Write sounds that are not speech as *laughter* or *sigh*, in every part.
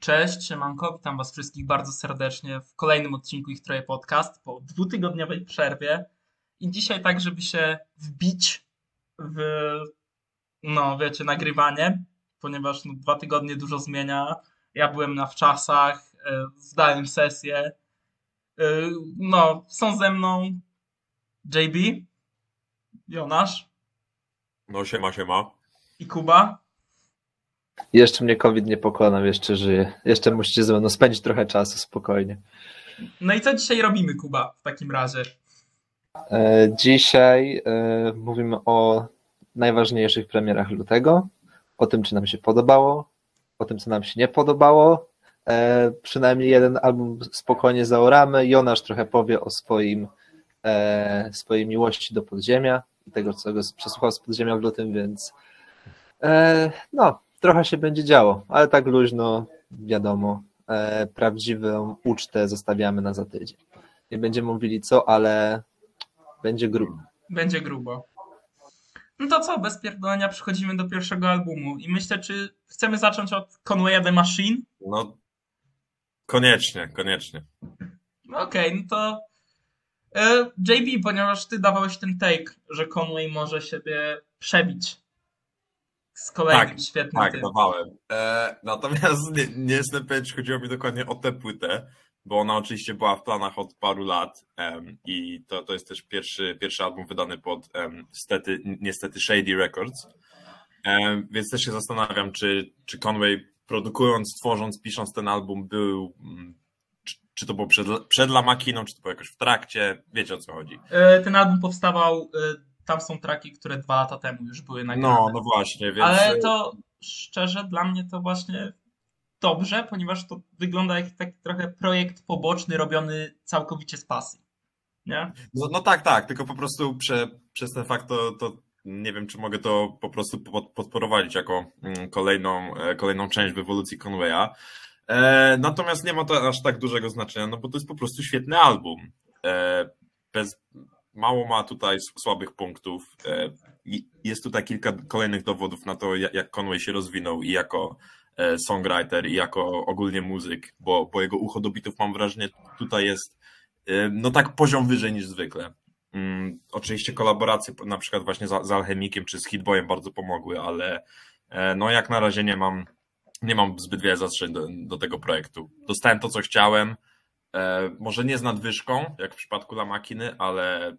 Cześć, siemanko, witam was wszystkich bardzo serdecznie w kolejnym odcinku Ich Troje Podcast po dwutygodniowej przerwie. I dzisiaj tak, żeby się wbić w, no wiecie, nagrywanie, ponieważ no, dwa tygodnie dużo zmienia, ja byłem na wczasach, e, zdałem sesję, E, no, są ze mną JB, Jonasz No siema, siema. i Kuba. Jeszcze mnie COVID nie pokonał, jeszcze żyję. Jeszcze musicie ze mną spędzić trochę czasu spokojnie. No i co dzisiaj robimy, Kuba, w takim razie? E, Dzisiaj e, mówimy o najważniejszych premierach lutego, o tym, czy nam się podobało, o tym, co nam się nie podobało. E, Przynajmniej jeden album spokojnie zaoramy. Jonasz trochę powie o swoim, e, swojej miłości do podziemia tego, co go przesłuchał z podziemia w lutym, więc e, no, trochę się będzie działo, ale tak luźno, wiadomo, e, prawdziwą ucztę zostawiamy na za tydzień. Nie będziemy mówili co, ale będzie grubo. Będzie grubo. No to co, bez pierdolenia przechodzimy do pierwszego albumu i myślę, czy chcemy zacząć od Conwaya the Machine? No koniecznie, koniecznie. No Okej, no to JB, ponieważ ty dawałeś ten take, że Conway może siebie przebić z kolejnym Tak, świetnym Tak, tym. dawałem. E, natomiast nie, nie jestem pewien, czy chodziło mi dokładnie o tę płytę, bo ona oczywiście była w planach od paru lat em, i to, to jest też pierwszy, pierwszy album wydany pod em, stety, niestety Shady Records. Em, więc też się zastanawiam, czy, czy Conway produkując, tworząc, pisząc ten album był, mm, czy, to było przed, przed La Machiną, czy to było jakoś w trakcie, wiecie o co chodzi. E, ten album powstawał, e, tam są traki, które dwa lata temu już były nagrane. No, no właśnie, więc... Ale to szczerze, dla mnie to właśnie dobrze, ponieważ to wygląda jak taki trochę projekt poboczny robiony całkowicie z pasji. Nie? No, no tak, tak, tylko po prostu prze, przez ten fakt to, to nie wiem, czy mogę to po prostu pod, podprowadzić jako mm, kolejną, e, kolejną część w ewolucji Conwaya. E, natomiast nie ma to aż tak dużego znaczenia, no bo to jest po prostu świetny album. E, bez, mało ma tutaj słabych punktów. E, jest tutaj kilka kolejnych dowodów na to, jak, Conway się rozwinął i jako songwriter, i jako ogólnie muzyk, bo, bo jego ucho do bitów mam wrażenie tutaj jest no tak poziom wyżej niż zwykle. Mm, oczywiście kolaboracje na przykład właśnie z, z Alchemikiem czy z Hitboyem bardzo pomogły, ale no jak na razie nie mam, nie mam zbyt wiele zastrzeżeń do, do tego projektu. Dostałem to, co chciałem, e, może nie z nadwyżką, jak w przypadku La Machiny, ale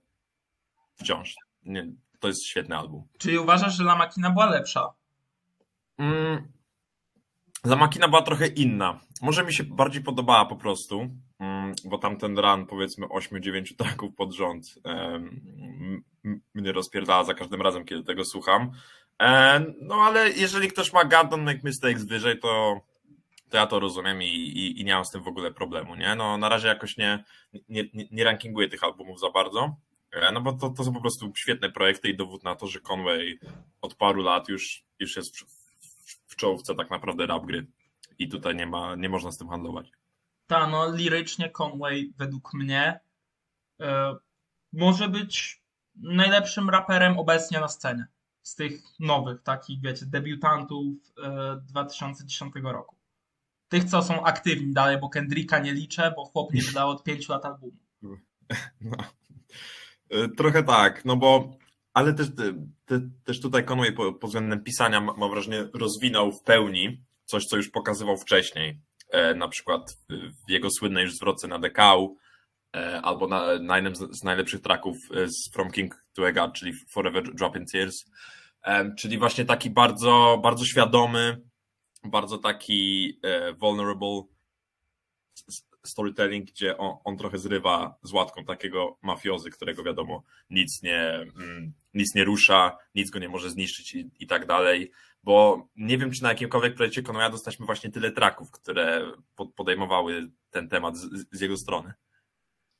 wciąż. Nie, to jest świetny album. Czyli uważasz, że La Machina była lepsza? Mm, La Machina była trochę inna. Może mi się bardziej podobała po prostu, mm, bo tam ten run powiedzmy 8-9 traków pod rząd mnie rozpierdala za każdym razem, kiedy tego słucham. No ale jeżeli ktoś ma God Don't Make Mistakes wyżej, to, to ja to rozumiem i, i, i nie mam z tym w ogóle problemu, nie? No na razie jakoś nie, nie, nie- nie rankinguję tych albumów za bardzo, e, no bo to, to są po prostu świetne projekty i dowód na to, że Conway od paru lat już, już jest w, czołówce tak naprawdę rap gry i tutaj nie ma, nie można z tym handlować. Ta, no lirycznie Conway według mnie e, może być najlepszym raperem obecnie na scenie. Z tych nowych, takich wiecie, debiutantów e, 2010 roku. Tych, co są aktywni dalej, bo Kendricka nie liczę, bo chłop nie wydał od 5 lat albumu. *laughs* No. E, Trochę tak, no bo ale też, te, też tutaj Conway po- pod względem pisania ma- mam wrażenie rozwinął w pełni coś, co już pokazywał wcześniej. E, na przykład w- jego słynnej już zwrotce na Dekau e, albo na, na jednym z, najlepszych tracków e, z From King to a God, czyli Forever Dropping Tears. Czyli właśnie taki bardzo, bardzo świadomy, bardzo taki vulnerable storytelling, gdzie on, on trochę zrywa z łatką takiego mafiozy, którego wiadomo nic nie, mm, nic nie rusza, nic go nie może zniszczyć i, i tak dalej. Bo nie wiem, czy na jakimkolwiek projekcie Konwaya dostaliśmy właśnie tyle traków, które pod, podejmowały ten temat z, z jego strony.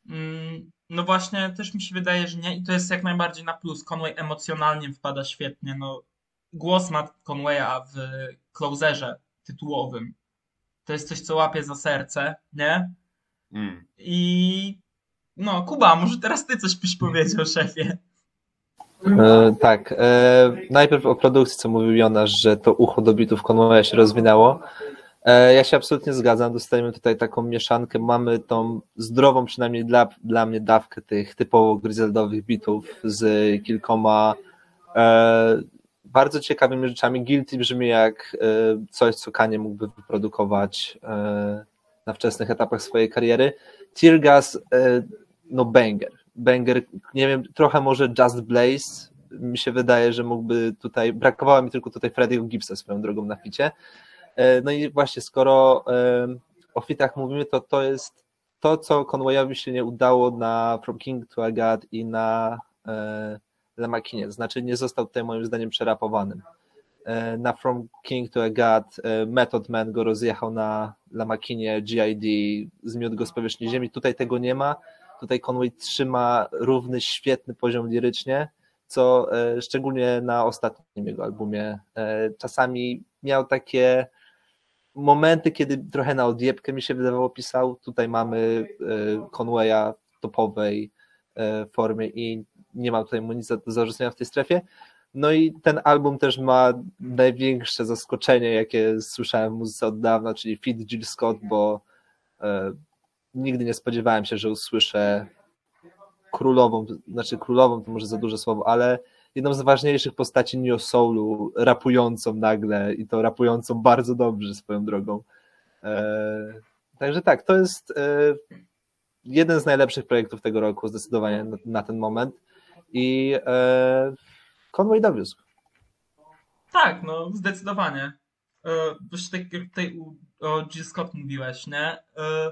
Mm, No właśnie, też mi się wydaje, że nie. I to jest jak najbardziej na plus. Conway emocjonalnie wpada świetnie. No, głos ma Conwaya w closerze tytułowym. To jest coś, co łapie za serce, nie? Mm. I no, Kuba, może teraz ty coś byś powiedział, szefie. E, tak. E, najpierw o produkcji, co mówił Jonasz, że to ucho do bitów Conwaya się rozwinęło. E, ja się absolutnie zgadzam. Dostajemy tutaj taką mieszankę. Mamy tą zdrową, przynajmniej dla, dla mnie, dawkę tych typowo griseldowych bitów z kilkoma e, bardzo ciekawymi rzeczami. Guilty brzmi jak e, coś, co Kanye mógłby wyprodukować e, na wczesnych etapach swojej kariery. Tear e, no banger. Banger, nie wiem, trochę może Just Blaze. Mi się wydaje, że mógłby tutaj, brakowało mi tylko tutaj Freddy'ego Gibsa swoją drogą na ficie. No i właśnie, skoro o fitach mówimy, to to jest to, co Conwayowi się nie udało na From King to Agat i na La Makinie. Znaczy nie został tutaj moim zdaniem przerapowanym. E, Na From King to Agat e, Method Man go rozjechał na La Makinie, GID, zmiótł go z powierzchni ziemi. Tutaj tego nie ma. Tutaj Conway trzyma równy, świetny poziom lirycznie, co e, szczególnie na ostatnim jego albumie. Czasami miał takie momenty, kiedy trochę na odjebkę mi się wydawało pisał. Tutaj mamy Conwaya w topowej formie i nie ma tutaj mu nic do zarzucenia w tej strefie. No i ten album też ma największe zaskoczenie, jakie słyszałem w muzyce od dawna, czyli feat Jill Scott, bo e, nigdy nie spodziewałem się, że usłyszę królową, znaczy królową to może za duże słowo, ale jedną z ważniejszych postaci Neo Soulu, rapującą nagle i to rapującą bardzo dobrze swoją drogą. E, także tak, to jest e, jeden z najlepszych projektów tego roku, zdecydowanie na, na ten moment i e, Conway dowiózł. Tak, no zdecydowanie. E, Właśnie tak jak tutaj o Jill Scott mówiłeś, nie? E,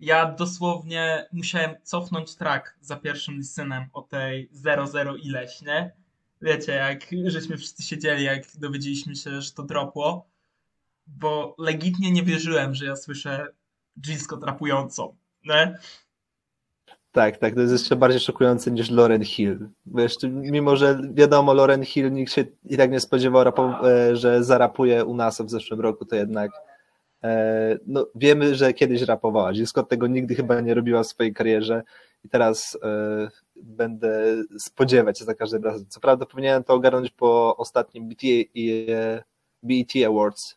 Ja dosłownie musiałem cofnąć track za pierwszym listenem o tej 00 ileś, nie? Wiecie, jak żeśmy wszyscy siedzieli, jak dowiedzieliśmy się, że to dropło, bo legitnie nie wierzyłem, że ja słyszę Jill Scott rapującą, nie? Tak, tak, to jest jeszcze bardziej szokujące niż Lauren Hill. Bo jeszcze, mimo że wiadomo, Lauren Hill nikt się i tak nie spodziewał, e, że zarapuje u nas w zeszłym roku, to jednak e, no, wiemy, że kiedyś rapowała. Jill Scott tego nigdy chyba nie robiła w swojej karierze i teraz e, będę spodziewać się za każdym razem. Co prawda powinienem to ogarnąć po ostatnim BET Awards,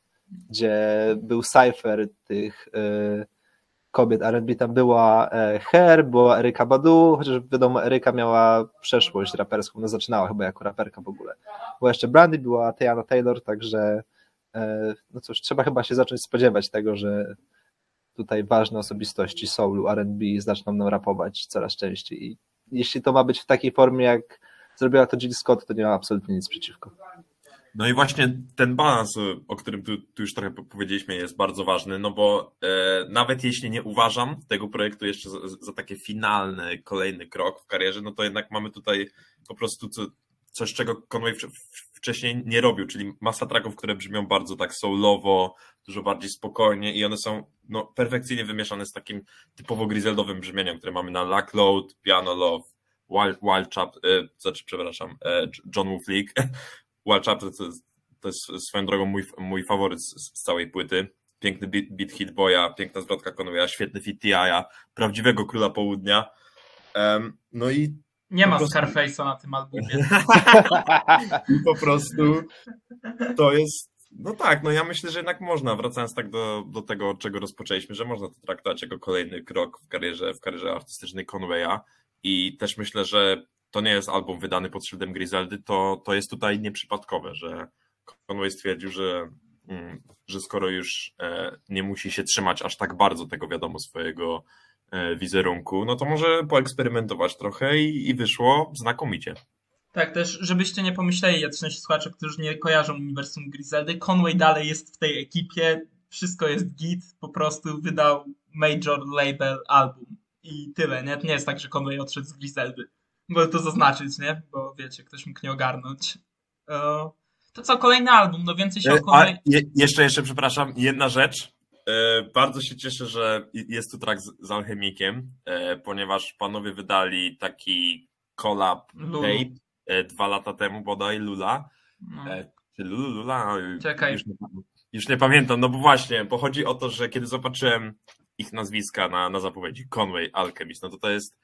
gdzie był cypher tych kobiet R&B, tam była e, Her, była Eryka Badu, chociaż wiadomo, Eryka miała przeszłość raperską, no zaczynała chyba jako raperka w ogóle. Była jeszcze Brandy, była Tiana Taylor, także e, no cóż, trzeba chyba się zacząć spodziewać tego, że tutaj ważne osobistości soulu, R&B zaczną nam rapować coraz częściej i jeśli to ma być w takiej formie, jak zrobiła to Jill Scott, to nie ma absolutnie nic przeciwko. No i właśnie ten balans, o którym tu, tu już trochę powiedzieliśmy, jest bardzo ważny, no bo e, nawet jeśli nie uważam tego projektu jeszcze za, za taki finalny, kolejny krok w karierze, no to jednak mamy tutaj po prostu co, coś, czego Conway wcześniej nie robił, czyli masa tracków, które brzmią bardzo tak soulowo, dużo bardziej spokojnie i one są no, perfekcyjnie wymieszane z takim typowo griseldowym brzmieniem, które mamy na Luck Load, Piano Love, Wild, Wild Chap, e, znaczy, przepraszam, e, John Wolf League, *laughs* Wild Chapter to, jest- to jest swoją drogą mój, mój faworyt z, z całej płyty. Piękny beat, beat Hit Boya, piękna zwrotka Conwaya, świetny fit T.I.A., prawdziwego króla południa. Em, no i, Nie ma prostu- Scarface'a na tym albumie. *laughs* po prostu to jest, no tak, no ja myślę, że jednak można, wracając tak do, do tego, od czego rozpoczęliśmy, że można to traktować jako kolejny krok w karierze, w karierze artystycznej Conwaya i też myślę, że to nie jest album wydany pod szyldem Griseldy, to, to jest tutaj nieprzypadkowe, że Conway stwierdził, że, mm, że skoro już e, nie musi się trzymać aż tak bardzo tego, wiadomo, swojego e, wizerunku, no to może poeksperymentować trochę i, i wyszło znakomicie. Tak, też żebyście nie pomyśleli, jacyś słuchacze, którzy nie kojarzą uniwersum Griseldy, Conway dalej jest w tej ekipie, wszystko jest git, po prostu wydał major label album i tyle, nie? To nie jest tak, że Conway odszedł z Griseldy. Mogę to zaznaczyć, nie? Bo wiecie, ktoś mógł nie ogarnąć. E, To co, kolejny album, no więcej się o E, A Conway... je, jeszcze, jeszcze, przepraszam, jedna rzecz. E, bardzo się cieszę, że jest tu track z, z Alchemikiem, ponieważ panowie wydali taki collab tape dwa lata temu bodaj, Lula. No. Czy Lulu, Lula? E, Czekaj. Już nie, już nie pamiętam, no bo właśnie, bo chodzi o to, że kiedy zobaczyłem ich nazwiska na, na zapowiedzi, Conway, Alchemist, no to to jest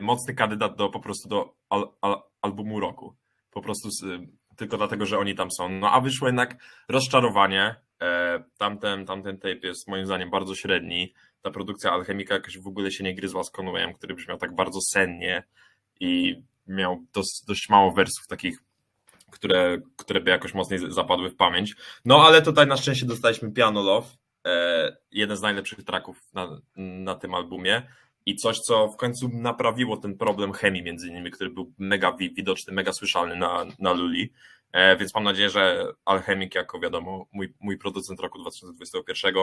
mocny kandydat do po prostu do al, al, albumu roku. Po prostu z, y, tylko dlatego, że oni tam są. No a wyszło jednak rozczarowanie. E, tamten, tamten tape jest moim zdaniem bardzo średni. Ta produkcja Alchemika jakoś w ogóle się nie gryzła z Conwayem, który brzmiał tak bardzo sennie i miał dos, dość mało wersów takich, które, które by jakoś mocniej zapadły w pamięć. No ale tutaj na szczęście dostaliśmy Piano Love, e, jeden z najlepszych tracków na, na tym albumie i coś, co w końcu naprawiło ten problem chemii między nimi, który był mega widoczny, mega słyszalny na, na Luli. E, więc mam nadzieję, że Alchemik, jako wiadomo, mój, mój producent roku 2021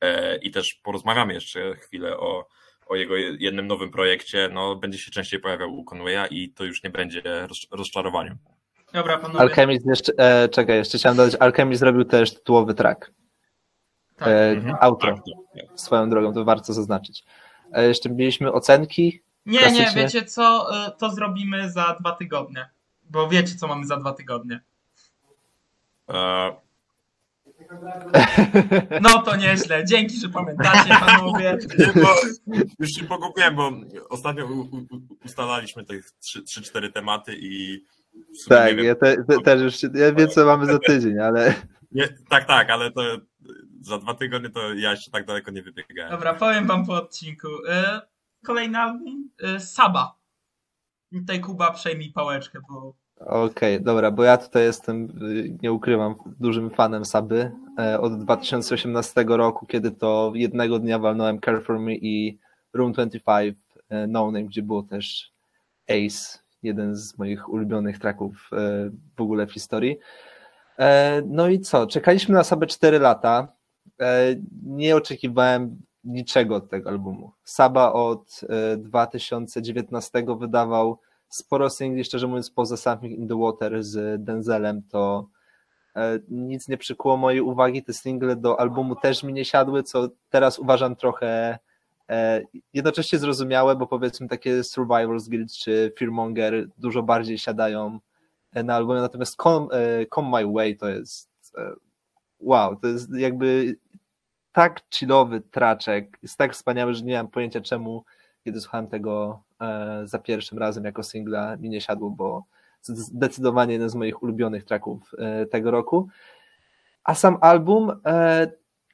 e, i też porozmawiamy jeszcze chwilę o, o jego jednym nowym projekcie, no będzie się częściej pojawiał u Conwaya i to już nie będzie roz, rozczarowaniem. Dobra, panowie. Alchemist jeszcze, e, czekaj, jeszcze chciałem dodać, Alchemist zrobił też tytułowy track. Tak. E, Mhm. Outro, Tak, tak. swoją drogą, to warto zaznaczyć. E, jeszcze mieliśmy ocenki. Nie, nie, wiecie co? Y, To zrobimy za dwa tygodnie. Bo wiecie, co mamy za dwa tygodnie. E, No to nieźle. Dzięki, że pamiętacie, panowie. *laughs* Nie, bo już się pogubiłem, bo ostatnio ustalaliśmy te 3-4 tematy i Tak, wiem, ja te, te, też już, się- ja wiem co mamy za *laughs* tydzień, ale nie, tak, tak, ale to za dwa tygodnie to ja jeszcze tak daleko nie wybiegałem. Dobra, powiem wam po odcinku. Kolejny album y, Saba. Tutaj Kuba przejmij pałeczkę, bo Okej, dobra, bo ja tutaj jestem, y, nie ukrywam, dużym fanem Saby. E, Od 2018 roku, kiedy to jednego dnia walnąłem Care For Me i Room 25 e, No Name, gdzie było też Ace, jeden z moich ulubionych tracków e, w ogóle w historii. E, No i co, czekaliśmy na Sabę 4 lata. E, Nie oczekiwałem niczego od tego albumu. Saba od e, 2019 wydawał sporo singli, szczerze mówiąc, poza Something in the Water z Denzelem, to e, nic nie przykuło mojej uwagi. Te single do albumu też mi nie siadły, co teraz uważam trochę e, jednocześnie zrozumiałe, bo powiedzmy takie Survivor's Guild czy Fearmonger dużo bardziej siadają e, na albumie, natomiast Come, e, Come My Way to jest e, wow, to jest jakby tak chillowy traczek, jest tak wspaniały, że nie mam pojęcia czemu kiedy słuchałem tego e, za pierwszym razem jako singla, mi nie siadło, bo zdecydowanie jeden z moich ulubionych tracków e, tego roku. A sam album, e,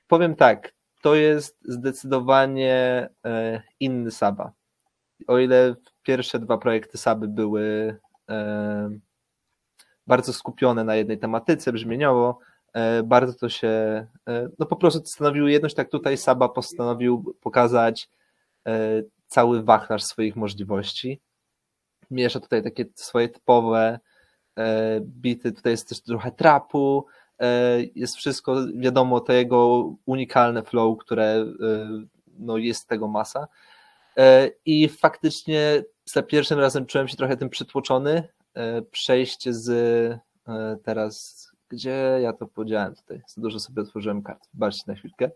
powiem tak, to jest zdecydowanie inny Saba. O ile pierwsze dwa projekty Saby były bardzo skupione na jednej tematyce brzmieniowo, bardzo to się, e, no po prostu stanowiły jedność, tak tutaj Saba postanowił pokazać e, cały wachlarz swoich możliwości. Miesza tutaj takie swoje typowe e, bity, tutaj jest też trochę trapu, e, jest wszystko, wiadomo, to jego unikalne flow, które e, no, jest tego masa. E, I faktycznie za pierwszym razem czułem się trochę tym przytłoczony. E, Przejście z e, teraz, gdzie ja to podziałem tutaj, za dużo sobie otworzyłem kart, wybaczcie na chwilkę.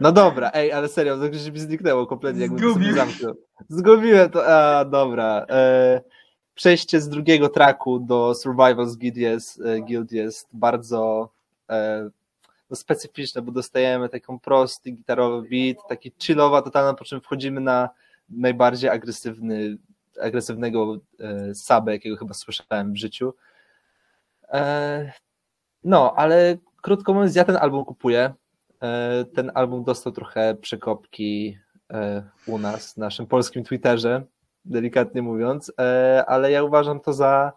No dobra, ej, ale serio, to już mi zniknęło kompletnie, jakbym to sobie Zgubił. zamknął. Zgubiłem to, a dobra. E, przejście z drugiego traku do Survivors Guild jest, e, Guild jest bardzo e, no, specyficzne, bo dostajemy taką prosty gitarowy beat, taki chillowa totalna, po czym wchodzimy na najbardziej agresywny, agresywnego e, sabę, jakiego chyba słyszałem w życiu. E, no, ale krótko mówiąc, ja ten album kupuję. E, Ten album dostał trochę przekopki u nas, w naszym polskim Twitterze, delikatnie mówiąc, ale ja uważam to za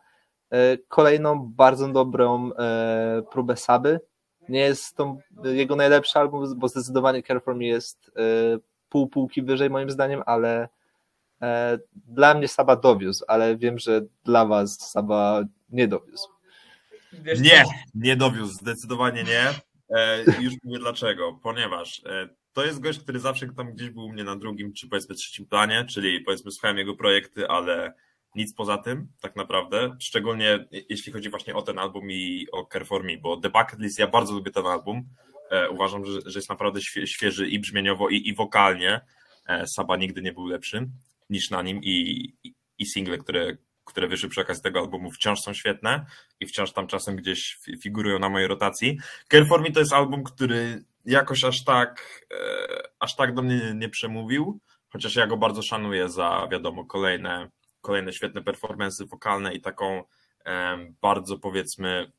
kolejną bardzo dobrą próbę Saby. Nie jest to jego najlepszy album, bo zdecydowanie Care For Me jest pół półki wyżej moim zdaniem, ale dla mnie Saba dowiózł, ale wiem, że dla was Saba nie dowiózł. Nie, nie dowiózł, zdecydowanie nie. E, już mówię dlaczego, ponieważ e, to jest gość, który zawsze tam gdzieś był u mnie na drugim, czy powiedzmy trzecim planie, czyli powiedzmy słuchałem jego projekty, ale nic poza tym tak naprawdę, szczególnie jeśli chodzi właśnie o ten album i o Care For Me, bo The Bucket List, ja bardzo lubię ten album, e, uważam, że, że jest naprawdę świe, świeży i brzmieniowo i, i wokalnie, e, Saba nigdy nie był lepszy niż na nim i, i, single, które, które wyszły przy okazji tego albumu wciąż są świetne i wciąż tam czasem gdzieś fi- figurują na mojej rotacji. Care For Me to jest album, który jakoś aż tak, e, aż tak do mnie nie, nie przemówił, chociaż ja go bardzo szanuję za, wiadomo, kolejne, kolejne świetne performance wokalne i taką e, bardzo, powiedzmy,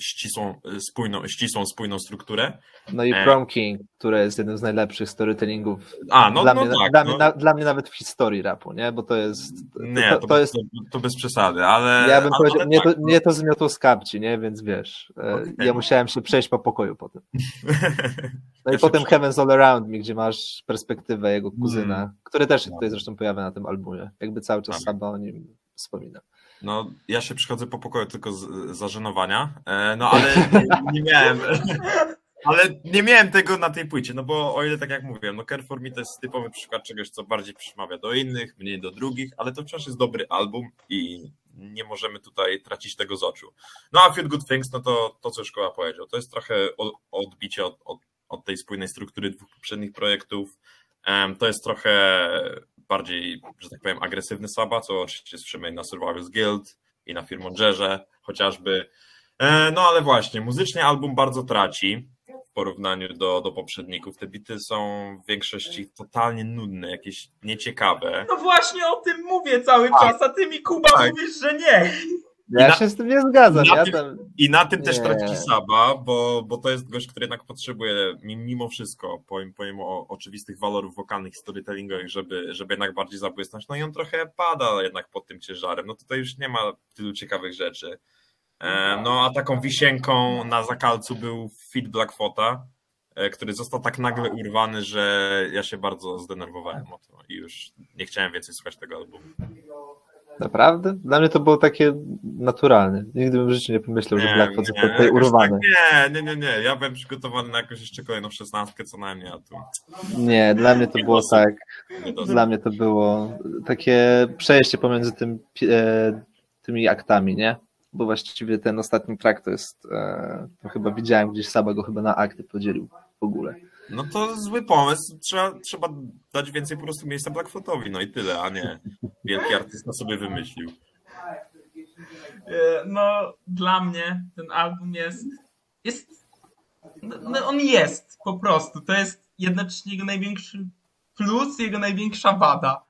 ścisłą, spójną, ścisłą, spójną strukturę. No i E. Prom King, które jest jednym z najlepszych storytellingów A, no, dla, no mnie, tak. dla, no, mnie, na, dla mnie nawet w historii rapu, nie? Bo to jest. To, nie, to, to, to jest. to, to bez przesady, ale... Ja bym ale, powiedział, ale mnie, to, tak, no. mnie to zmiotło z kapci, nie? Więc wiesz, e, Okej. ja musiałem się przejść po pokoju potem. *laughs* No i Ja potem Heaven's All Around Me, gdzie masz perspektywę jego kuzyna, Mm. który też się tutaj zresztą pojawia na tym albumie. Jakby cały czas Tak. Saba o nim wspomina. No, ja się przychodzę po pokoju tylko z zażenowania, e, no ale *laughs* nie, miałem, ale nie miałem tego na tej płycie, no bo o ile tak jak mówiłem, no Care For Me to jest typowy przykład czegoś, co bardziej przemawia do innych, mniej do drugich, ale to wciąż jest dobry album i nie możemy tutaj tracić tego z oczu. No a Feel Good Things, no to to, co szkoła powiedział, to jest trochę odbicie od, od, od tej spójnej struktury dwóch poprzednich projektów, To jest trochę bardziej, że tak powiem, agresywny Saba, co oczywiście słyszymy na Survivor's Guild i na Firmongerze chociażby. E, No ale właśnie, muzycznie album bardzo traci w porównaniu do, do poprzedników. Te bity są w większości totalnie nudne, jakieś nieciekawe. No właśnie o tym mówię cały Tak. czas, a ty mi Kuba Tak. mówisz, że nie. Ja na- się z tym nie zgadzam. na Ja tym- tam, I na tym też Nie. traci Saba, bo, bo to jest gość, który jednak potrzebuje mi- mimo wszystko, pomimo, pomimo oczywistych walorów wokalnych storytellingowych, żeby, żeby jednak bardziej zabłysnąć. No i on trochę pada jednak pod tym ciężarem. No tutaj już nie ma tylu ciekawych rzeczy. E, No a taką wisienką na zakalcu był fit Blackfota, e, który został tak nagle urwany, że ja się bardzo zdenerwowałem o to i już nie chciałem więcej słuchać tego albumu. Naprawdę? Dla mnie to było takie naturalne. Nigdy bym w życiu nie pomyślał, że Blackfoot został tutaj jakoś urwany. Tak, nie, nie, nie, nie. Ja byłem przygotowany na jakąś jeszcze kolejną szesnastkę co najmniej, a tu Nie, dla mnie to było tak. Dla mnie to było takie przejście pomiędzy tym, e, tymi aktami, nie? Bo właściwie ten ostatni track to jest, e, to chyba widziałem gdzieś Saba go chyba na akty podzielił w ogóle. No to zły pomysł. Trzeba, trzeba dać więcej po prostu miejsca Blackfootowi, no i tyle, a nie wielki artysta sobie wymyślił. E, No, dla mnie ten album jest. jest no, no, on jest po prostu. To jest jednocześnie jego największy plus, jego największa wada.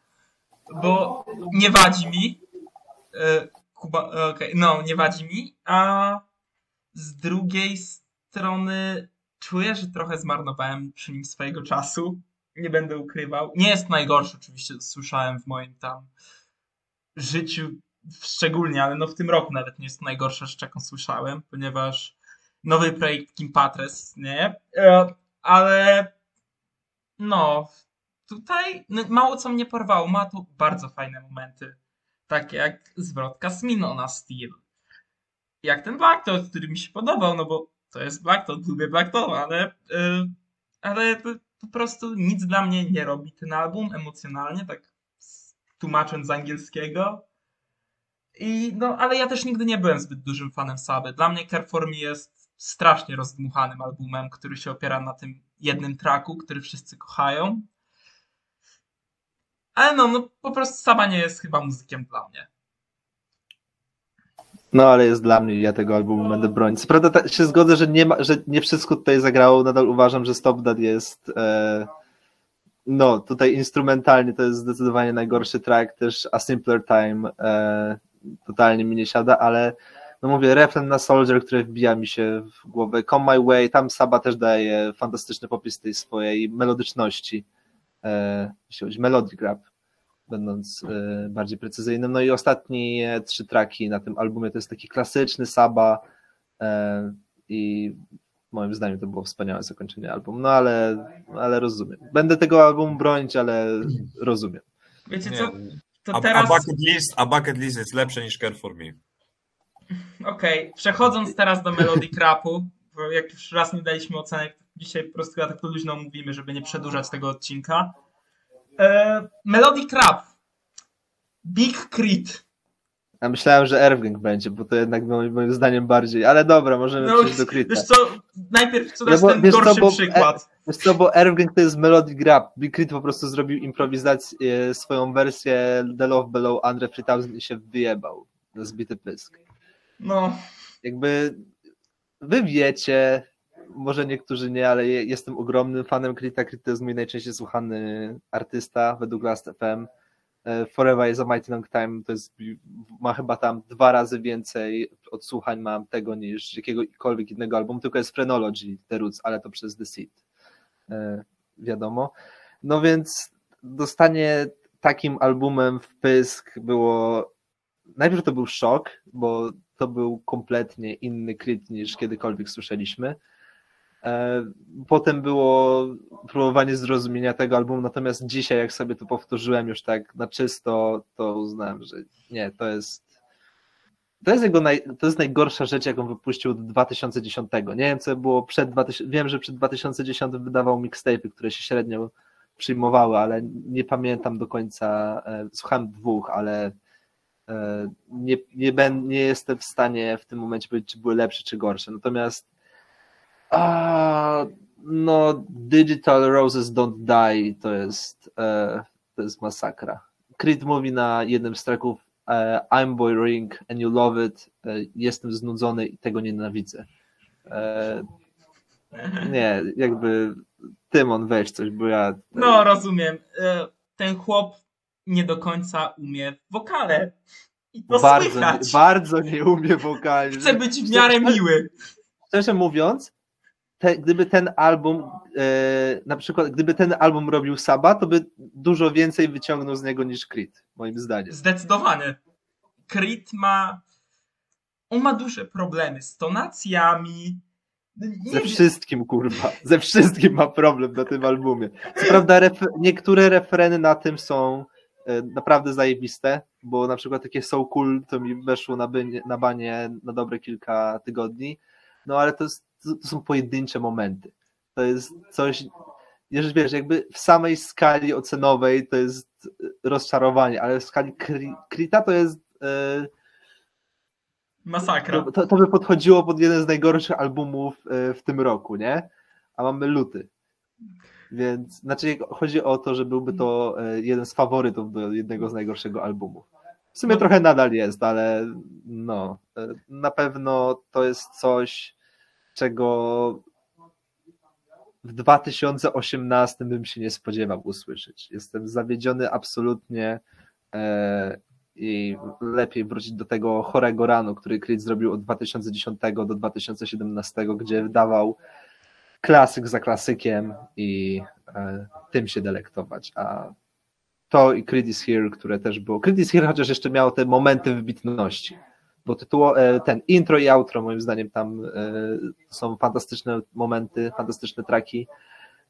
Bo nie wadzi mi. e, Kuba, e, okej, no, nie wadzi mi, a z drugiej strony czuję, że trochę zmarnowałem przy nim swojego czasu. Nie będę ukrywał. Nie jest najgorszy, oczywiście, słyszałem w moim tam życiu szczególnie, ale no w tym roku nawet nie jest najgorsza rzecz, jaką słyszałem, ponieważ nowy projekt Kim Patres, nie? E, Ale no, tutaj no, mało co mnie porwało. Ma tu bardzo fajne momenty, takie jak zwrotka z Mino na Steel. Jak ten Thought, który mi się podobał, no bo to jest Black Thought, lubię Black Thought, ale, e, ale po, prostu nic dla mnie nie robi ten album emocjonalnie, tak tłumacząc z angielskiego. I no, ale ja też nigdy nie byłem zbyt dużym fanem Saby. Dla mnie Me jest strasznie rozdmuchanym albumem, który się opiera na tym jednym tracku, który wszyscy kochają. Ale no, no po prostu Saba nie jest chyba muzykiem dla mnie. No ale jest dla mnie, ja tego albumu będę bronić. Prawda ta, się zgodzę, że nie, ma, że nie wszystko tutaj zagrało, nadal uważam, że Stop That jest e, no tutaj instrumentalnie to jest zdecydowanie najgorszy track, też A Simpler Time e, totalnie mi nie siada, ale no mówię, refren na Soldier, który wbija mi się w głowę, Come My Way, tam Saba też daje fantastyczny popis tej swojej melodyczności, e, jeśli chodzi Melodic Rap, będąc e, bardziej precyzyjnym. No i ostatnie trzy traki na tym albumie to jest taki klasyczny Saba e, i moim zdaniem to było wspaniałe zakończenie albumu, no ale, ale rozumiem. Będę tego albumu bronić, ale rozumiem. Wiecie co? To a, teraz. a, bucket list, a Bucket List jest lepsze niż Care For Me. Okej, przechodząc teraz do Melodic Rapu, bo jak już raz nie daliśmy ocenek, to dzisiaj po prostu tak to luźno mówimy, żeby nie przedłużać tego odcinka. E, Melodic Rap. Big Crit. Ja myślałem, że Erwgang będzie, bo to jednak moim, zdaniem bardziej, ale dobra, możemy No, przejść do Krita. Wiesz co, najpierw co to No ten wiesz co, gorszy bo- przykład. Wiesz co, bo Erwgang to jest Melodic Rap. Big Crit po prostu zrobił improwizację, swoją wersję The Love Below Andre 3000 i się wyjebał zbity pysk. No, Jakby wy wiecie, może niektórzy nie, ale je- jestem ogromnym fanem Creed'a. Creed to jest mój najczęściej słuchany artysta według Last.fm. E, Forever is a Mighty Long Time to jest, ma chyba tam dwa razy więcej odsłuchań mam tego niż jakiegokolwiek innego albumu, tylko jest Phrenology, The Roots, ale to przez The Seed. E, Wiadomo. No więc dostanie takim albumem w pysk było najpierw to był szok, bo to był kompletnie inny Creed niż kiedykolwiek słyszeliśmy. E, Potem było próbowanie zrozumienia tego albumu, natomiast dzisiaj, jak sobie to powtórzyłem już tak na czysto, to uznałem, że nie, to jest. To jest jego naj, to jest najgorsza rzecz, jaką wypuścił od 2010. Nie wiem, co było przed 2000. Wiem, że przed 2010 wydawał mixtape'y, które się średnio przyjmowały, ale nie pamiętam do końca. e, Słuchałem dwóch, ale e, nie, nie, ben, nie jestem w stanie w tym momencie powiedzieć, czy były lepsze, czy gorsze. Natomiast a, no, Digital Roses Don't Die to jest, e, to jest masakra. Creed mówi na jednym z tracków e, I'm Boy Ring and you love it. E, jestem znudzony i tego nienawidzę. E, nie, jakby Tymon weź coś, bo ja... No, rozumiem. E, Ten chłop nie do końca umie wokale. I to bardzo, słychać. bardzo nie umie wokalnie. Chce być w miarę miły. szczerze mówiąc, te, gdyby ten album, e, na przykład, gdyby ten album robił Saba, to by dużo więcej wyciągnął z niego niż Creed, moim zdaniem. Zdecydowanie. Creed ma. On ma duże problemy z tonacjami. Nie Ze wiem. wszystkim, kurwa. Ze wszystkim ma problem na tym albumie. Co prawda, ref, niektóre refreny na tym są e, naprawdę zajebiste, bo na przykład takie So Cool to mi weszło na, bynie, na banie na dobre kilka tygodni, no ale to, jest, to, są pojedyncze momenty. To jest coś, jeżeli wiesz, jakby w samej skali ocenowej to jest rozczarowanie, ale w skali Creed'a to jest e, Masakra. to, to, by podchodziło pod jeden z najgorszych albumów e, w tym roku, nie? A mamy luty. Więc znaczy chodzi o to, że byłby to e, jeden z faworytów do jednego z najgorszego albumów. W sumie No. trochę nadal jest, ale no, na pewno to jest coś, czego w 2018 bym się nie spodziewał usłyszeć. Jestem zawiedziony absolutnie e, i lepiej wrócić do tego chorego ranu, który Creed zrobił od 2010 do 2017, gdzie wydawał klasyk za klasykiem i e, tym się delektować. A to i Creed is Here, które też było. Creed is Here chociaż jeszcze miało te momenty wybitności. Bo tytuł, e, ten intro i outro, moim zdaniem, tam e, są fantastyczne momenty, fantastyczne traki.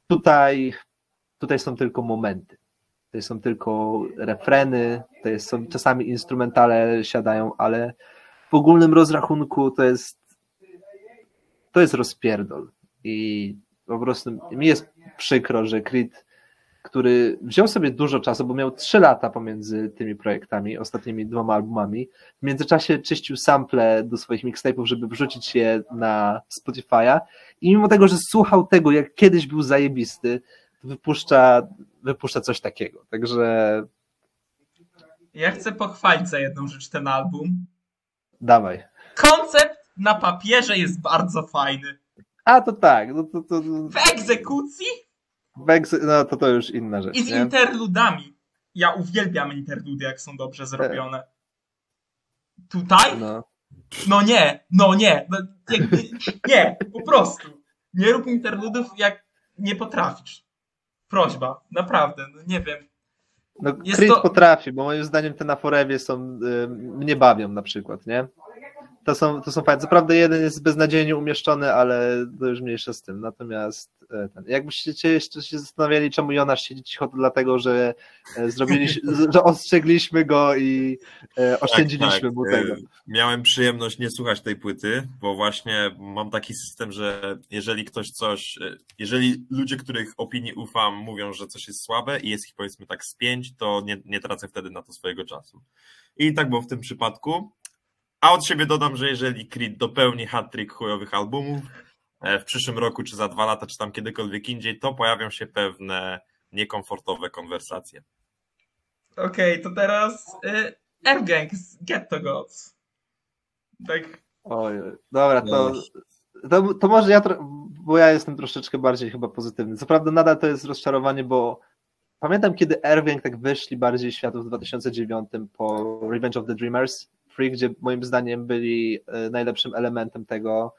Tutaj, tutaj są tylko momenty. Tutaj są tylko refreny, to są czasami instrumentale siadają, ale w ogólnym rozrachunku to jest to jest rozpierdol. I po prostu mi jest przykro, że Creed, który wziął sobie dużo czasu, bo miał 3 lata pomiędzy tymi projektami, ostatnimi dwoma albumami, w międzyczasie czyścił sample do swoich mixtape'ów, żeby wrzucić je na Spotify'a i mimo tego, że słuchał tego, jak kiedyś był zajebisty, wypuszcza, wypuszcza coś takiego. Także Ja chcę pochwalić za jedną rzecz ten album. dawaj. Koncept na papierze jest bardzo fajny. A to tak, no to, to, W egzekucji No to to już inna rzecz. i z nie? interludami. Ja uwielbiam interludy, jak są dobrze zrobione. Tutaj? No. No nie, no nie. No, jakby, nie, po prostu. Nie rób interludów, jak nie potrafisz. Prośba, naprawdę, no nie wiem. No, Creed to- potrafi, bo moim zdaniem te na Forewie są, y, mnie bawią na przykład, nie? To są, to są fajne. Co prawda jeden jest beznadziejnie umieszczony, ale to już mniejsza z tym. Natomiast e, ten, jakbyście się jeszcze się zastanawiali, czemu Jonasz siedzi cicho, to dlatego, że e, zrobiliśmy, *laughs* że ostrzegliśmy go i e, oszczędziliśmy Tak, mu tak. tego. E, Miałem przyjemność nie słuchać tej płyty, bo właśnie mam taki system, że jeżeli ktoś coś, jeżeli ludzie, których opinii ufam, mówią, że coś jest słabe i jest ich powiedzmy tak z pięć, to nie, nie tracę wtedy na to swojego czasu. I tak było w tym przypadku. A od siebie dodam, że jeżeli Creed dopełni hat-trick chujowych albumów e, w przyszłym roku, czy za dwa lata, czy tam kiedykolwiek indziej, to pojawią się pewne niekomfortowe konwersacje. Okej, to teraz y, Airgang z Ghetto Gods. Tak, Oj, dobra, to to, to może ja, bo ja jestem troszeczkę bardziej chyba pozytywny. Co prawda nadal to jest rozczarowanie, bo pamiętam kiedy Erwin tak wyszli bardziej światów w 2009 po Revenge of the Dreamers, Free, gdzie moim zdaniem byli e, najlepszym elementem tego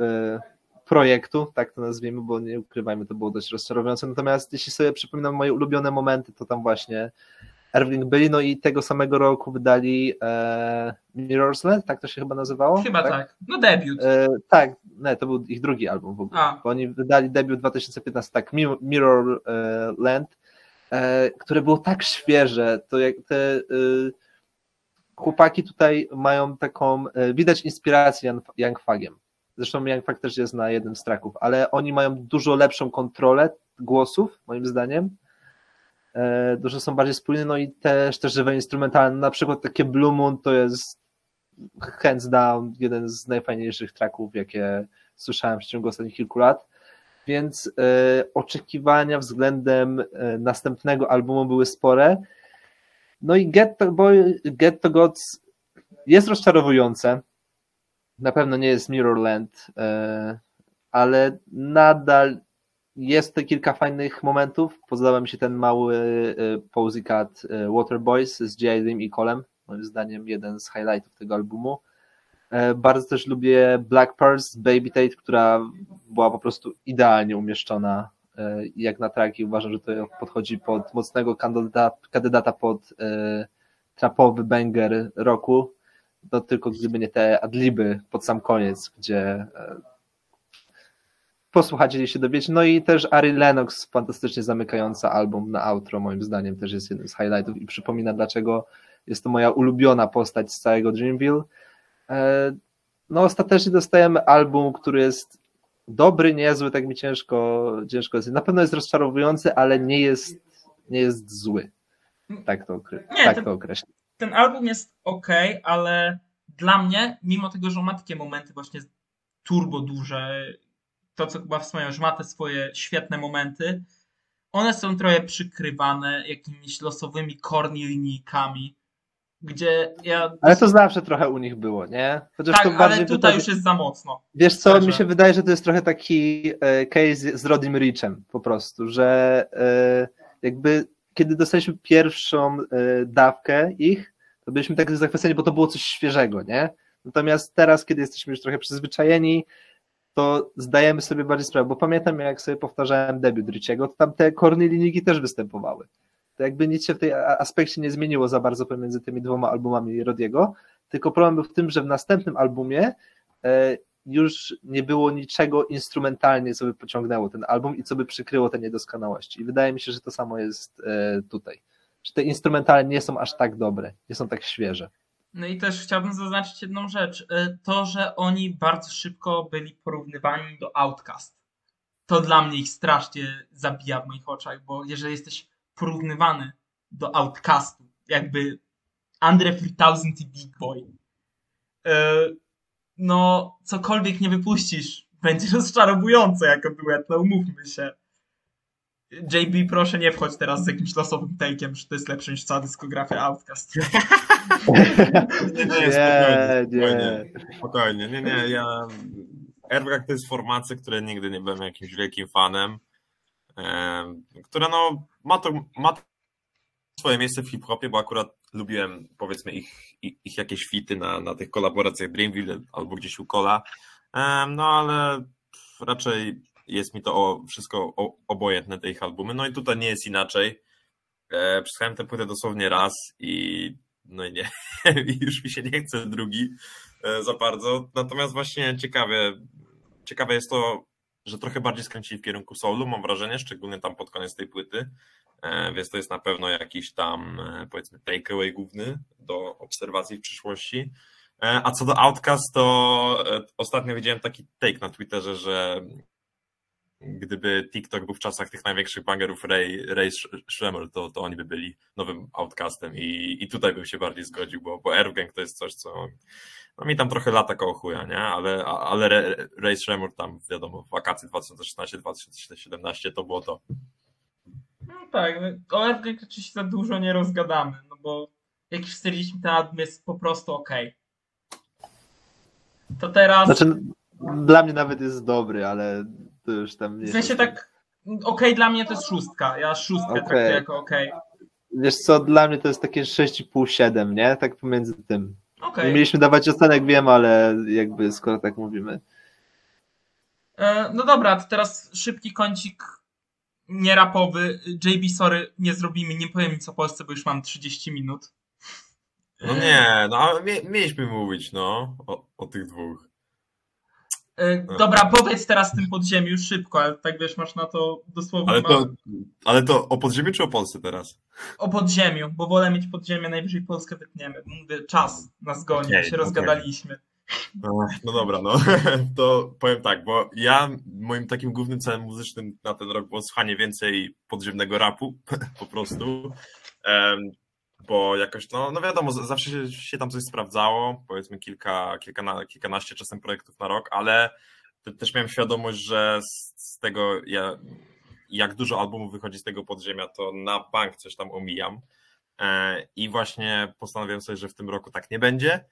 e, projektu, tak to nazwijmy, bo nie ukrywajmy, to było dość rozczarowujące. Natomiast jeśli sobie przypominam moje ulubione momenty, to tam właśnie Erwin byli, no i tego samego roku wydali e, Mirror's Land, tak to się chyba nazywało? Chyba tak. No debiut. E, tak, nie, to był ich drugi album w ogóle, A. bo oni wydali debiut 2015, tak, Mi- Mirror e, Land, e, które było tak świeże, to jak te e, chłopaki tutaj mają taką, e, widać inspirację Young, Fagiem, zresztą Young Fag też jest na jednym z tracków, ale oni mają dużo lepszą kontrolę głosów, moim zdaniem, e, dużo są bardziej spójne, no i też te żywe instrumentalne, na przykład takie Blue Moon to jest hands down jeden z najfajniejszych tracków, jakie słyszałem w ciągu ostatnich kilku lat. Więc e, oczekiwania względem następnego albumu były spore. No i Get to, Boy, Get to Gods jest rozczarowujące. Na pewno nie jest Mirrorland, e, ale nadal jest tutaj kilka fajnych momentów. Podoba mi się ten mały e, Posy Cat e, Water Boys z Jadim i Colem. Moim zdaniem jeden z highlightów tego albumu. E, Bardzo też lubię Black Pearls Baby Tate, która była po prostu idealnie umieszczona jak na traki. Uważam, że to podchodzi pod mocnego kandydata, kandydata pod e, trapowy banger roku. No tylko gdyby nie te adliby pod sam koniec, gdzie e, posłuchacie się dowiecie. No i też Ari Lennox, fantastycznie zamykająca album na outro, moim zdaniem też jest jednym z highlightów i przypomina, dlaczego jest to moja ulubiona postać z całego Dreamville. E, No ostatecznie dostajemy album, który jest dobry, niezły, tak mi ciężko, ciężko jest. Na pewno jest rozczarowujący, ale nie jest, nie jest zły. Tak to, okre- Nie, tak to- to określę. Ten album jest ok, ale dla mnie, mimo tego, że on ma takie momenty właśnie turbo duże, to co chyba wspomniał, że ma te swoje świetne momenty, one są trochę przykrywane jakimiś losowymi corny linijkami, gdzie ja... Ale to zawsze trochę u nich było, nie? Chociaż tak, ale tutaj już jest za mocno. Wiesz co, mi się wydaje, że to jest trochę taki e, case z Rodim Richem po prostu, że e, jakby kiedy dostaliśmy pierwszą e, dawkę ich, to byliśmy tak zachwyceni, bo to było coś świeżego, nie? Natomiast teraz, kiedy jesteśmy już trochę przyzwyczajeni, to zdajemy sobie bardziej sprawę, bo pamiętam jak sobie powtarzałem debiut Richiego, to tam te korny linijki też występowały. To jakby nic się w tej aspekcie nie zmieniło za bardzo pomiędzy tymi dwoma albumami Rodiego, tylko problem był w tym, że w następnym albumie e, już nie było niczego instrumentalnie, co by pociągnęło ten album i co by przykryło te niedoskonałości. I wydaje mi się, że to samo jest e, tutaj. Że te instrumentalne nie są aż tak dobre, nie są tak świeże. No i też chciałbym zaznaczyć jedną rzecz. Y, To, że oni bardzo szybko byli porównywani do Outcast. To dla mnie ich strasznie zabija w moich oczach, bo jeżeli jesteś porównywany do Outcastu, jakby Andre 3000 i Big Boy, y, no cokolwiek nie wypuścisz, będzie rozczarowujące jako duet, no umówmy się. JB, proszę nie wchodź teraz z jakimś losowym take'iem, że to jest lepsze niż cała dyskografia Outcast. *laughs* Nie, nie, spokojnie, nie, spokojnie, spokojnie. Nie, nie, ja... Airbag to jest formacja, której nigdy nie byłem jakimś wielkim fanem, em, która no ma to, ma swoje miejsce w hip-hopie, bo akurat lubiłem powiedzmy ich, ich, ich jakieś fity na, na tych kolaboracjach Dreamville albo gdzieś u Kola, no ale raczej jest mi to o, wszystko o, obojętne, te ich albumy, no i tutaj nie jest inaczej. E, Przesłuchałem tę płytę dosłownie raz i no i nie, *laughs* już mi się nie chce drugi e, za bardzo. Natomiast właśnie ciekawe, ciekawe jest to, że trochę bardziej skręcili w kierunku soulu, mam wrażenie, szczególnie tam pod koniec tej płyty. E, Więc to jest na pewno jakiś tam, e, powiedzmy, takeaway główny do obserwacji w przyszłości. E, A co do Outcast, to ostatnio widziałem taki take na Twitterze, że gdyby TikTok był w czasach tych największych bangerów Ray, Ray to, to oni by byli nowym Outcastem i, i tutaj bym się bardziej zgodził, bo, bo to jest coś, co no mi tam trochę lata koło chuja, nie? Ale, ale Ray Schremer tam, wiadomo, w wakacje 2016-2017 to było to. No tak, no, o FG oczywiście za dużo nie rozgadamy, no bo jak już stwierdziliśmy, ten album jest po prostu ok. To teraz... Znaczy, dla mnie nawet jest dobry, ale to już tam nie W sensie tak, okej, dla mnie to jest szóstka. Ja szóstkę Okej. traktuję jako okej. Wiesz co, dla mnie to jest takie 6,5-7, nie? Tak pomiędzy tym. Okej. Nie mieliśmy dawać ocenek, wiem, ale jakby skoro tak mówimy. E, No dobra, to teraz szybki kącik nierapowy. JB, sorry, nie zrobimy, nie powiem nic o Polsce, bo już mam 30 minut. No nie, no ale mie, mieliśmy mówić, no, o, o tych dwóch. E, Dobra, powiedz teraz tym podziemiu szybko, ale tak wiesz, masz na to dosłownie Ale to, ale to o podziemiu czy o Polsce teraz? o podziemiu, bo wolę mieć podziemie, najwyżej Polskę wytniemy. Mówię, czas nas goni, Okej, się okej. rozgadaliśmy. No, no dobra, no *laughs* to powiem tak, bo ja moim takim głównym celem muzycznym na ten rok było słuchanie więcej podziemnego rapu, *laughs* po prostu. Bo jakoś, no, no wiadomo, zawsze się, się tam coś sprawdzało, powiedzmy kilka, kilkana, kilkanaście czasem projektów na rok, ale te- też miałem świadomość, że z, z tego, ja, jak dużo albumów wychodzi z tego podziemia, to na bank coś tam omijam. E, I właśnie postanowiłem sobie, że w tym roku tak nie będzie.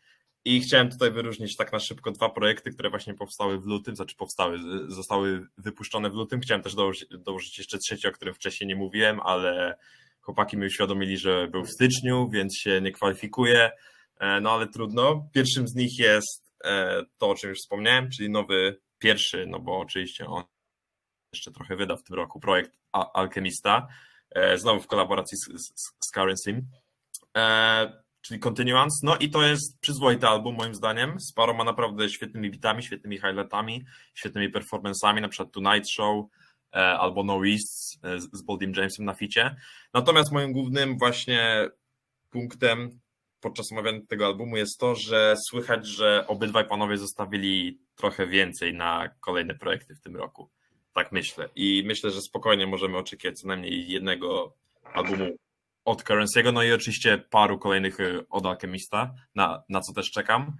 I chciałem tutaj wyróżnić tak na szybko dwa projekty, które właśnie powstały w lutym, znaczy powstały, zostały wypuszczone w lutym. Chciałem też dołożyć, dołożyć jeszcze trzeci, o którym wcześniej nie mówiłem, ale chłopaki mi uświadomili, że był w styczniu, więc się nie kwalifikuje. No ale trudno. Pierwszym z nich jest e, to, o czym już wspomniałem, czyli nowy, pierwszy, no bo oczywiście on jeszcze trochę wyda w tym roku, projekt Alchemista, e, znowu w kolaboracji z, z, z Currencym. E, czyli Continuance. No i to jest przyzwoity album moim zdaniem, z paroma naprawdę świetnymi bitami, świetnymi highlightami, świetnymi performance'ami, na przykład Tonight Show albo No East e, z z Boldim Jamesem na ficie. Natomiast moim głównym właśnie punktem podczas omawiania tego albumu jest to, że słychać, że obydwaj panowie zostawili trochę więcej na kolejne projekty w tym roku. Tak myślę. I myślę, że spokojnie możemy oczekiwać co najmniej jednego albumu od Currency'ego, no i oczywiście paru kolejnych y, od Alchemista, na, na co też czekam.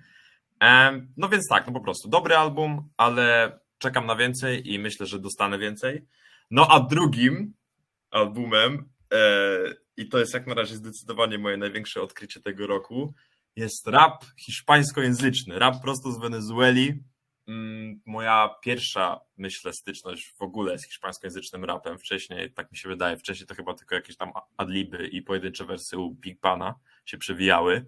Em, No więc tak, no po prostu dobry album, ale czekam na więcej i myślę, że dostanę więcej. No a drugim albumem, e, i to jest jak na razie zdecydowanie moje największe odkrycie tego roku, jest rap hiszpańskojęzyczny, rap prosto z Wenezueli. Mm, Moja pierwsza, myślę, styczność w ogóle z hiszpańskojęzycznym rapem. Wcześniej, tak mi się wydaje, wcześniej to chyba tylko jakieś tam adliby i pojedyncze wersy u Big Pana się przewijały.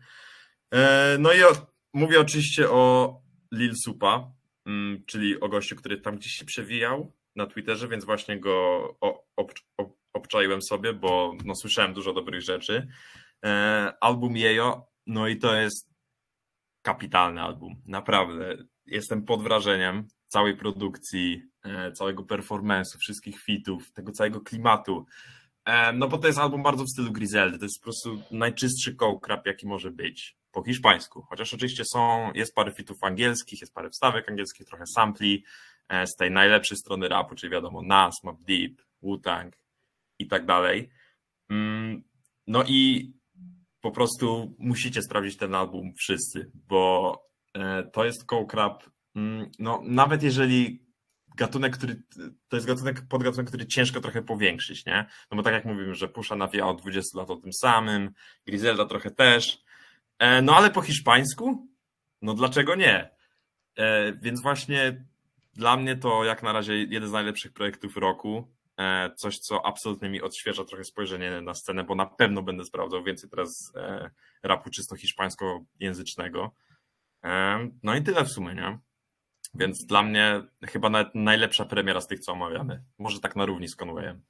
E, No i o, mówię oczywiście o Lil Supa, czyli o gościu, który tam gdzieś się przewijał na Twitterze, więc właśnie go ob, ob, obczaiłem sobie, bo no, słyszałem dużo dobrych rzeczy. E, Album Jejo, no i to jest kapitalny album, naprawdę. Jestem pod wrażeniem całej produkcji, e, całego performance'u, wszystkich fitów, tego całego klimatu. E, No bo to jest album bardzo w stylu Griseldy, to jest po prostu najczystszy kołkrap, jaki może być po hiszpańsku. Chociaż oczywiście są, jest parę fitów angielskich, jest parę wstawek angielskich, trochę sampli e, z tej najlepszej strony rapu, czyli wiadomo Nas, Mobb Deep, Wu-Tang i tak dalej. Mm, No i po prostu musicie sprawdzić ten album wszyscy, bo e, to jest kołkrap, mm, no nawet jeżeli gatunek, który, to jest gatunek, podgatunek, który ciężko trochę powiększyć, nie? No bo tak jak mówimy, że Pusza nawija od 20 lat o tym samym, Griselda trochę też, no ale po hiszpańsku? No dlaczego nie? E, Więc właśnie dla mnie to jak na razie jeden z najlepszych projektów roku. E, Coś, co absolutnie mi odświeża trochę spojrzenie na scenę, bo na pewno będę sprawdzał więcej teraz e, rapu czysto hiszpańskojęzycznego. E, No i tyle w sumie, nie? Więc dla mnie chyba nawet najlepsza premiera z tych, co omawiamy. Może tak na równi z Conwayem.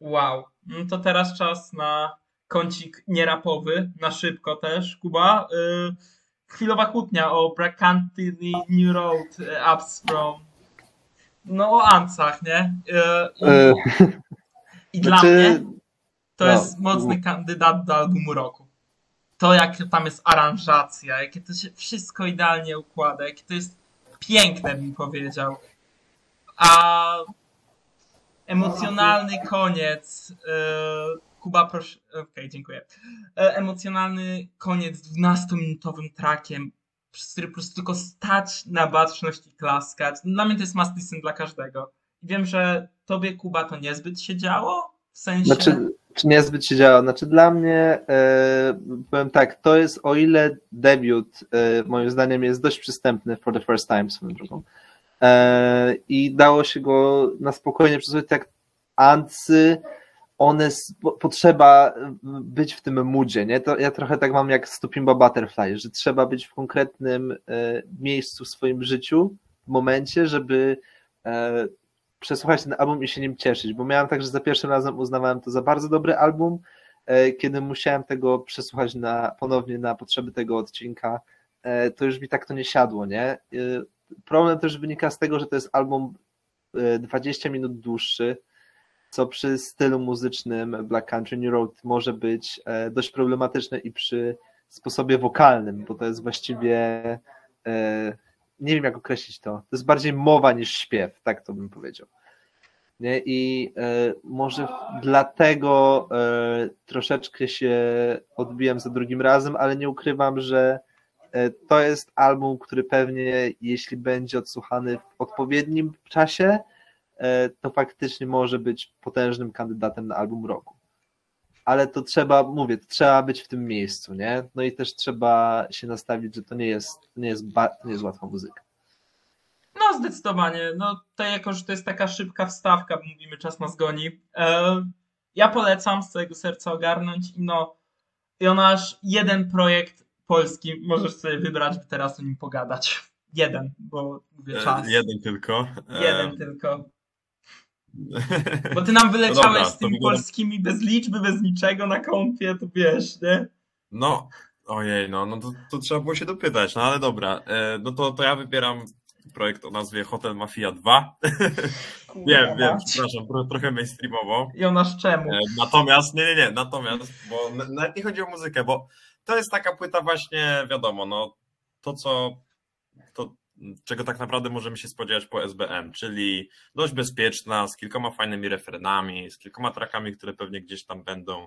Wow. No to teraz czas na kącik nierapowy, na szybko też. Kuba, y, chwilowa kłótnia o Bracanty New Road y, Ups from no o Ancach, nie? Y, I, E, i dla znaczy, mnie to no, jest mocny kandydat do albumu roku. To jak tam jest aranżacja, jakie to się wszystko idealnie układa, jakie to jest piękne, bym powiedział. A emocjonalny koniec. e, Kuba, proszę. Okej, dziękuję. E, Emocjonalny koniec 12-minutowym trakiem, przez który po prostu tylko stać na baczność i klaskać. Dla mnie to jest must listen dla każdego. I wiem, że tobie, Kuba, to niezbyt się działo. W sensie. Znaczy, czy niezbyt się działo. Znaczy dla mnie, e, powiem tak, to jest o ile debiut e, moim zdaniem jest dość przystępny for the first time swoją drogą e, i dało się go na spokojnie przesłuchać jak Ancy, one potrzeba być w tym moodzie, nie? To ja trochę tak mam jak z Stupimba Butterfly, że trzeba być w konkretnym e, miejscu w swoim życiu, w momencie, żeby e, przesłuchać ten album i się nim cieszyć, bo miałem tak, że za pierwszym razem uznawałem to za bardzo dobry album, e, kiedy musiałem tego przesłuchać na, ponownie na potrzeby tego odcinka, e, to już mi tak to nie siadło, nie? Problem też wynika z tego, że to jest album e, 20 minut dłuższy, co przy stylu muzycznym Black Country New Road może być e, dość problematyczne i przy sposobie wokalnym, bo to jest właściwie e, nie wiem jak określić to. To jest bardziej mowa niż śpiew, tak to bym powiedział. Nie? I e, może dlatego troszeczkę się odbiłem za drugim razem, ale nie ukrywam, że to jest album, który pewnie, jeśli będzie odsłuchany w odpowiednim czasie, to faktycznie może być potężnym kandydatem na album roku. Ale to trzeba, mówię, to trzeba być w tym miejscu, nie? No i też trzeba się nastawić, że to nie jest, to nie jest, ba- to nie jest łatwa muzyka. No, zdecydowanie. No, to jako, że to jest taka szybka wstawka, bo mówimy, czas nas goni. E, ja polecam z całego serca ogarnąć i no, Jonasz, jeden projekt polski możesz sobie wybrać, by teraz o nim pogadać. Jeden, bo mówię E, czas. Jeden tylko. E, Jeden tylko. Bo ty nam wyleciałeś No dobra, z tymi wygląda- polskimi bez liczby, bez niczego na kompie, to wiesz, nie? No, ojej, no, no to, to trzeba było się dopytać, no ale dobra. E, no to, to ja wybieram projekt o nazwie Hotel Mafia 2. wiem, *laughs* wiem, przepraszam, tro, trochę mainstreamowo. Jonasz, czemu? E, Natomiast, nie, nie, nie, natomiast, bo nawet nie chodzi o muzykę, bo to jest taka płyta właśnie, wiadomo, no, to co, czego tak naprawdę możemy się spodziewać po SBM, czyli dość bezpieczna, z kilkoma fajnymi refrenami, z kilkoma trackami, które pewnie gdzieś tam będą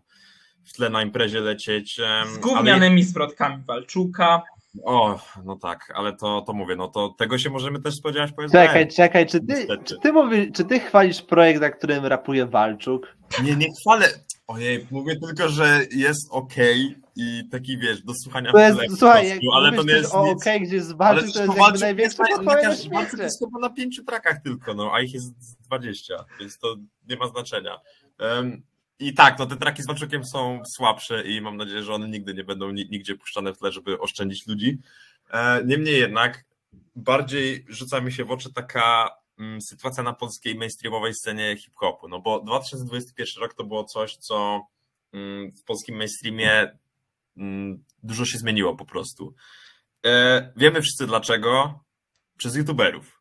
w tle na imprezie lecieć. Z ale- gównianymi zwrotkami Walczuka. O, no tak, ale to, to mówię, no to tego się możemy też spodziewać po SBM. Czekaj, czekaj, czy ty, Niestety. czy ty, mówi, czy ty chwalisz projekt, na którym rapuje Walczuk? Nie, nie chwalę. Ojej, mówię tylko, że jest okej i taki wiesz, do słuchania To jest, w tle słuchaj, jak ale to nie mówisz jest o nic. OK, gdzie jest Ale Walczuk, to jest Kowalczyk jakby największa jest chyba na pięciu trakach tylko, no, a ich jest z 20, więc to nie ma znaczenia. Em, I tak, no te traki z Walczukiem są słabsze i mam nadzieję, że one nigdy nie będą ni- nigdzie puszczane w tle, żeby oszczędzić ludzi. E, Niemniej jednak bardziej rzuca mi się w oczy taka mm, sytuacja na polskiej mainstreamowej scenie hip-hopu, no bo 2021 rok to było coś, co mm, w polskim mainstreamie mm, dużo się zmieniło po prostu. E, Wiemy wszyscy dlaczego. Przez youtuberów.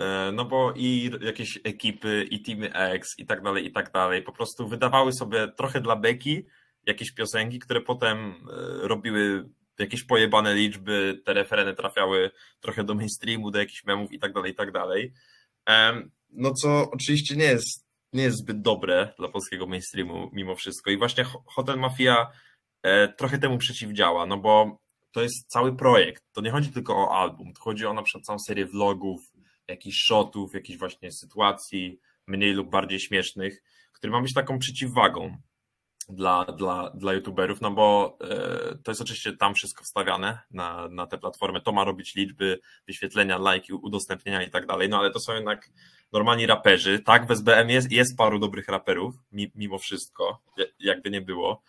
E, No bo i jakieś ekipy, i Teamy X, i tak dalej, i tak dalej, po prostu wydawały sobie trochę dla beki jakieś piosenki, które potem e, robiły jakieś pojebane liczby, te refereny trafiały trochę do mainstreamu, do jakichś memów i tak dalej, i tak dalej. Em, No co oczywiście nie jest, nie jest zbyt dobre dla polskiego mainstreamu mimo wszystko. I właśnie Ho- Hotel Mafia e, trochę temu przeciwdziała, no bo to jest cały projekt. To nie chodzi tylko o album, to chodzi o na przykład całą serię vlogów, jakichś shotów, jakichś właśnie sytuacji mniej lub bardziej śmiesznych, który ma być taką przeciwwagą dla, dla, dla youtuberów, no bo e, to jest oczywiście tam wszystko wstawiane na, na tę platformę, to ma robić liczby, wyświetlenia, lajki, udostępnienia i tak dalej, no ale to są jednak normalni raperzy, tak, w SBM jest, jest paru dobrych raperów, mi- mimo wszystko, ja- jakby nie było,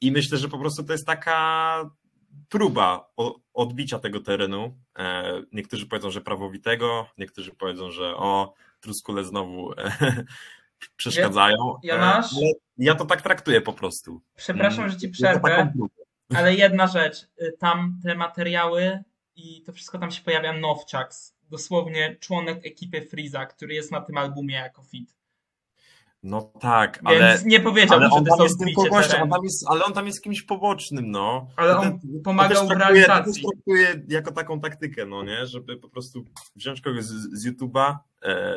i myślę, że po prostu to jest taka próba odbicia tego terenu. E, Niektórzy powiedzą, że prawowitego, niektórzy powiedzą, że o, truskule znowu e, *laughs* przeszkadzają. E, Jonasz? ale Ja to tak traktuję po prostu. Przepraszam, że ci przerwę, ale jedna rzecz. Y, Tam te materiały i to wszystko tam się pojawia Nowciaks. Dosłownie członek ekipy Freeza, który jest na tym albumie jako fit. No tak, Więc ale, nie powiedziałbym, ale że on to tam jest tylko gościem, on tam jest, ale on tam jest kimś pobocznym, no. Ale Ja on pomagał w realizacji. też traktuję jako taką taktykę, no nie, żeby po prostu wziąć kogoś z, z YouTube'a e,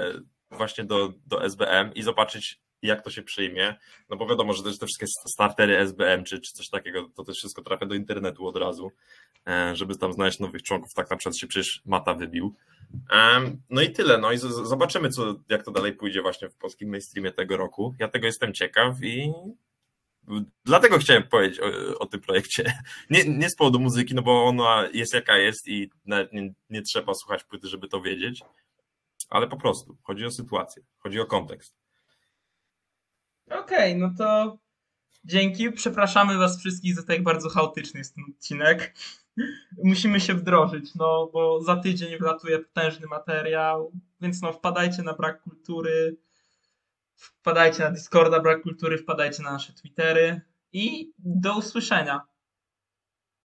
właśnie do, do SBM i zobaczyć, jak to się przyjmie, no bo wiadomo, że też te wszystkie startery SBM czy, czy coś takiego, to też wszystko trafia do internetu od razu, e, żeby tam znaleźć nowych członków, tak na przykład się przecież Mata wybił. No i tyle, no i zobaczymy, co, jak to dalej pójdzie właśnie w polskim mainstreamie tego roku. Ja tego jestem ciekaw i dlatego chciałem powiedzieć o, o tym projekcie. *laughs* Nie, nie z powodu muzyki, no bo ona jest jaka jest i nie, nie trzeba słuchać płyty, żeby to wiedzieć, ale po prostu chodzi o sytuację, chodzi o kontekst. Okej, okay, no to dzięki. Przepraszamy Was wszystkich za tak bardzo chaotyczny jest ten odcinek. Musimy się wdrożyć, no bo za tydzień wlatuje potężny materiał, więc no wpadajcie na brak kultury, wpadajcie na Discorda brak kultury, wpadajcie na nasze Twittery i do usłyszenia.